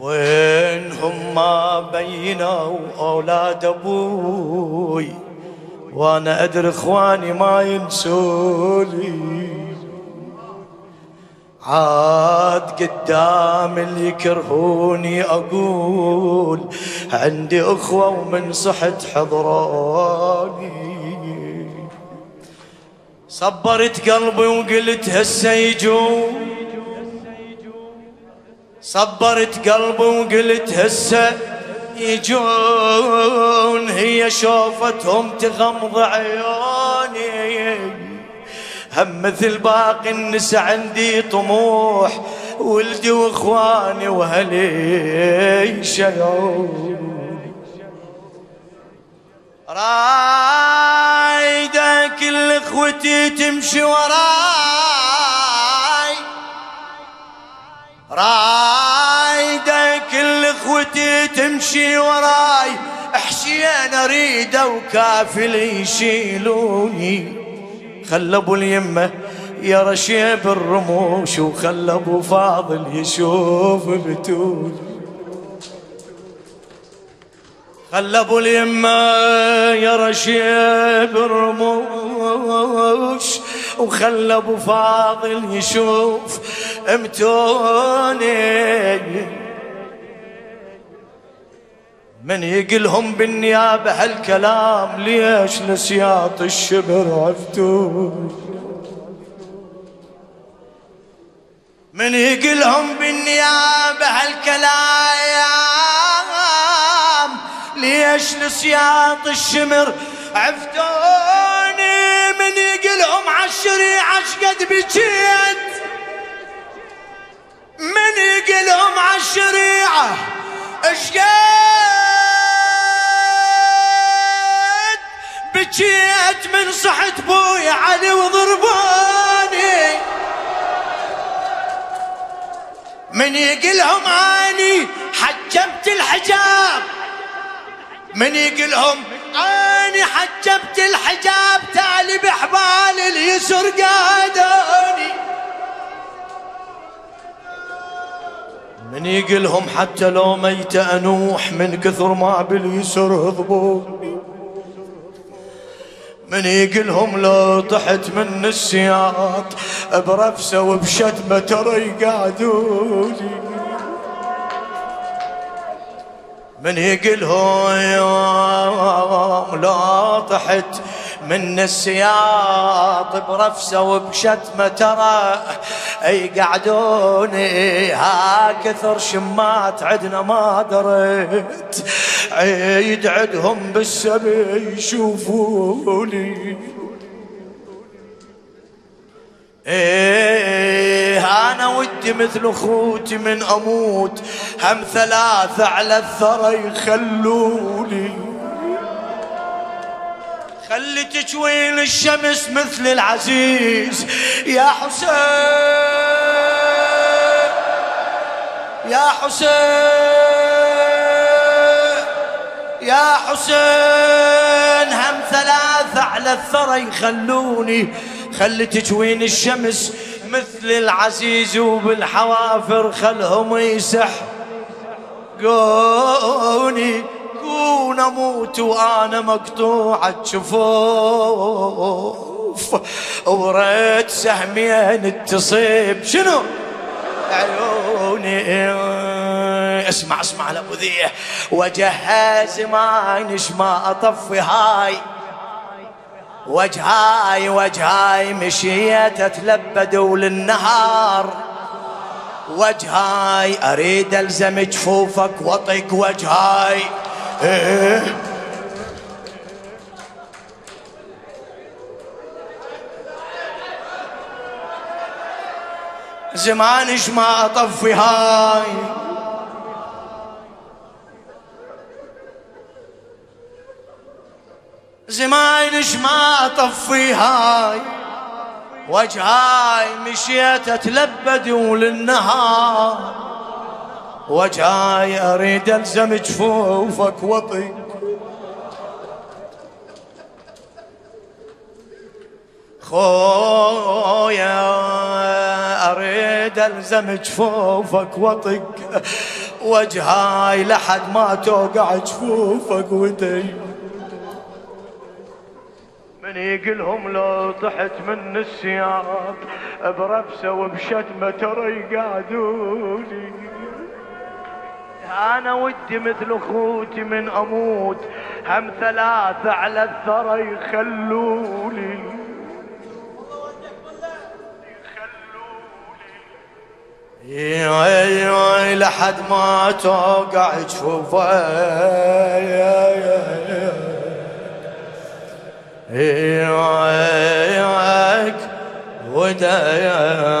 وينهم ما بينوا أولاد أبوي؟ وأنا أدري إخواني ما ينسولي عاد قدام اللي يكرهوني أقول عندي إخوة ومن صحت حضراني. صبرت قلبي وقلت هسه يجون. صبرت قلبي وقلت هسه يجون هي شوفتهم تغمض عيوني. هم مثل باقي النساء عندي طموح ولدي واخواني وأهلي شيعون رايدة كل إخوتي تمشي وراي. رايدة اخوتي تمشي وراي حسين اريده وكافل يشيلوني. خلى أبو اليمة يا رشيب الرموش وخلى أبو فاضل يشوف بتولي خلى أبو اليمة يا رشيب الرموش وخلى أبو فاضل يشوف امتوني من يقلهم بالنيابة هالكلام ليش نسياط الشبر عفتون من يقلهم بالنيابة هالكلام ليش نسياط الشمر عفتوني؟ من يقلهم عالشريعة شقد بجيت. من يقلهم عالشريعة اشقد بجيت من صحت بوي علي وضرباني. من يقلهم اني حجبت الحجاب. من يقلهم اني حجبت الحجاب. تالي بحبال اليسر قادوني. من يقلهم حتى لو ميت أنوح من كثر ما باليسر هضبوني. من يقلهم لو طحت من السياط برفسة وبشتمة ترى يقعدوني من يقلهم لو طحت من السياط برفسة وبشتمة ترى يقعدوني ها كثر شمات عدنا ما دريت عيد عدهم بالسبي يشوفوني. إيه أنا ودي مثل أخوتي من أموت هم ثلاثة على الثرى يخلوني. خلي تشوين الشمس مثل العزيز يا حسين يا حسين. يا حسين هم ثلاثة على الثرى يخلوني خلي تجوين الشمس مثل العزيز وبالحوافر خلهم يسح. قوني كون أموت وأنا مقطوع الجفوف. وريت سهمين تصيب شنو؟ عيوني. اسمع اسمع لابو ذيه وجهز ما ما أطفي هاي. وجهاي وجهاي مشيت اتلبد وللنهار. وجهاي أريد الزم جفوفك واطق وجهاي. إيه. زمانش ما اطفي هاي. زمانش ما اطفي هاي. وجهاي مشيت اتلبد وللنهار. وجهاي أريد ألزم جفوفك واطق خويا اريد الزم جفوفك واطق وجهاي لحد ما توقع جفوفك ودي من يقلهم لو طحت من السياق برفسه وبشتمة ترى يقعدوني. أنا ودي مثل أخوتي من أموت هم ثلاثة على الثرى يخلوني. يخلوني لحد ما توقع تشوفك ودايك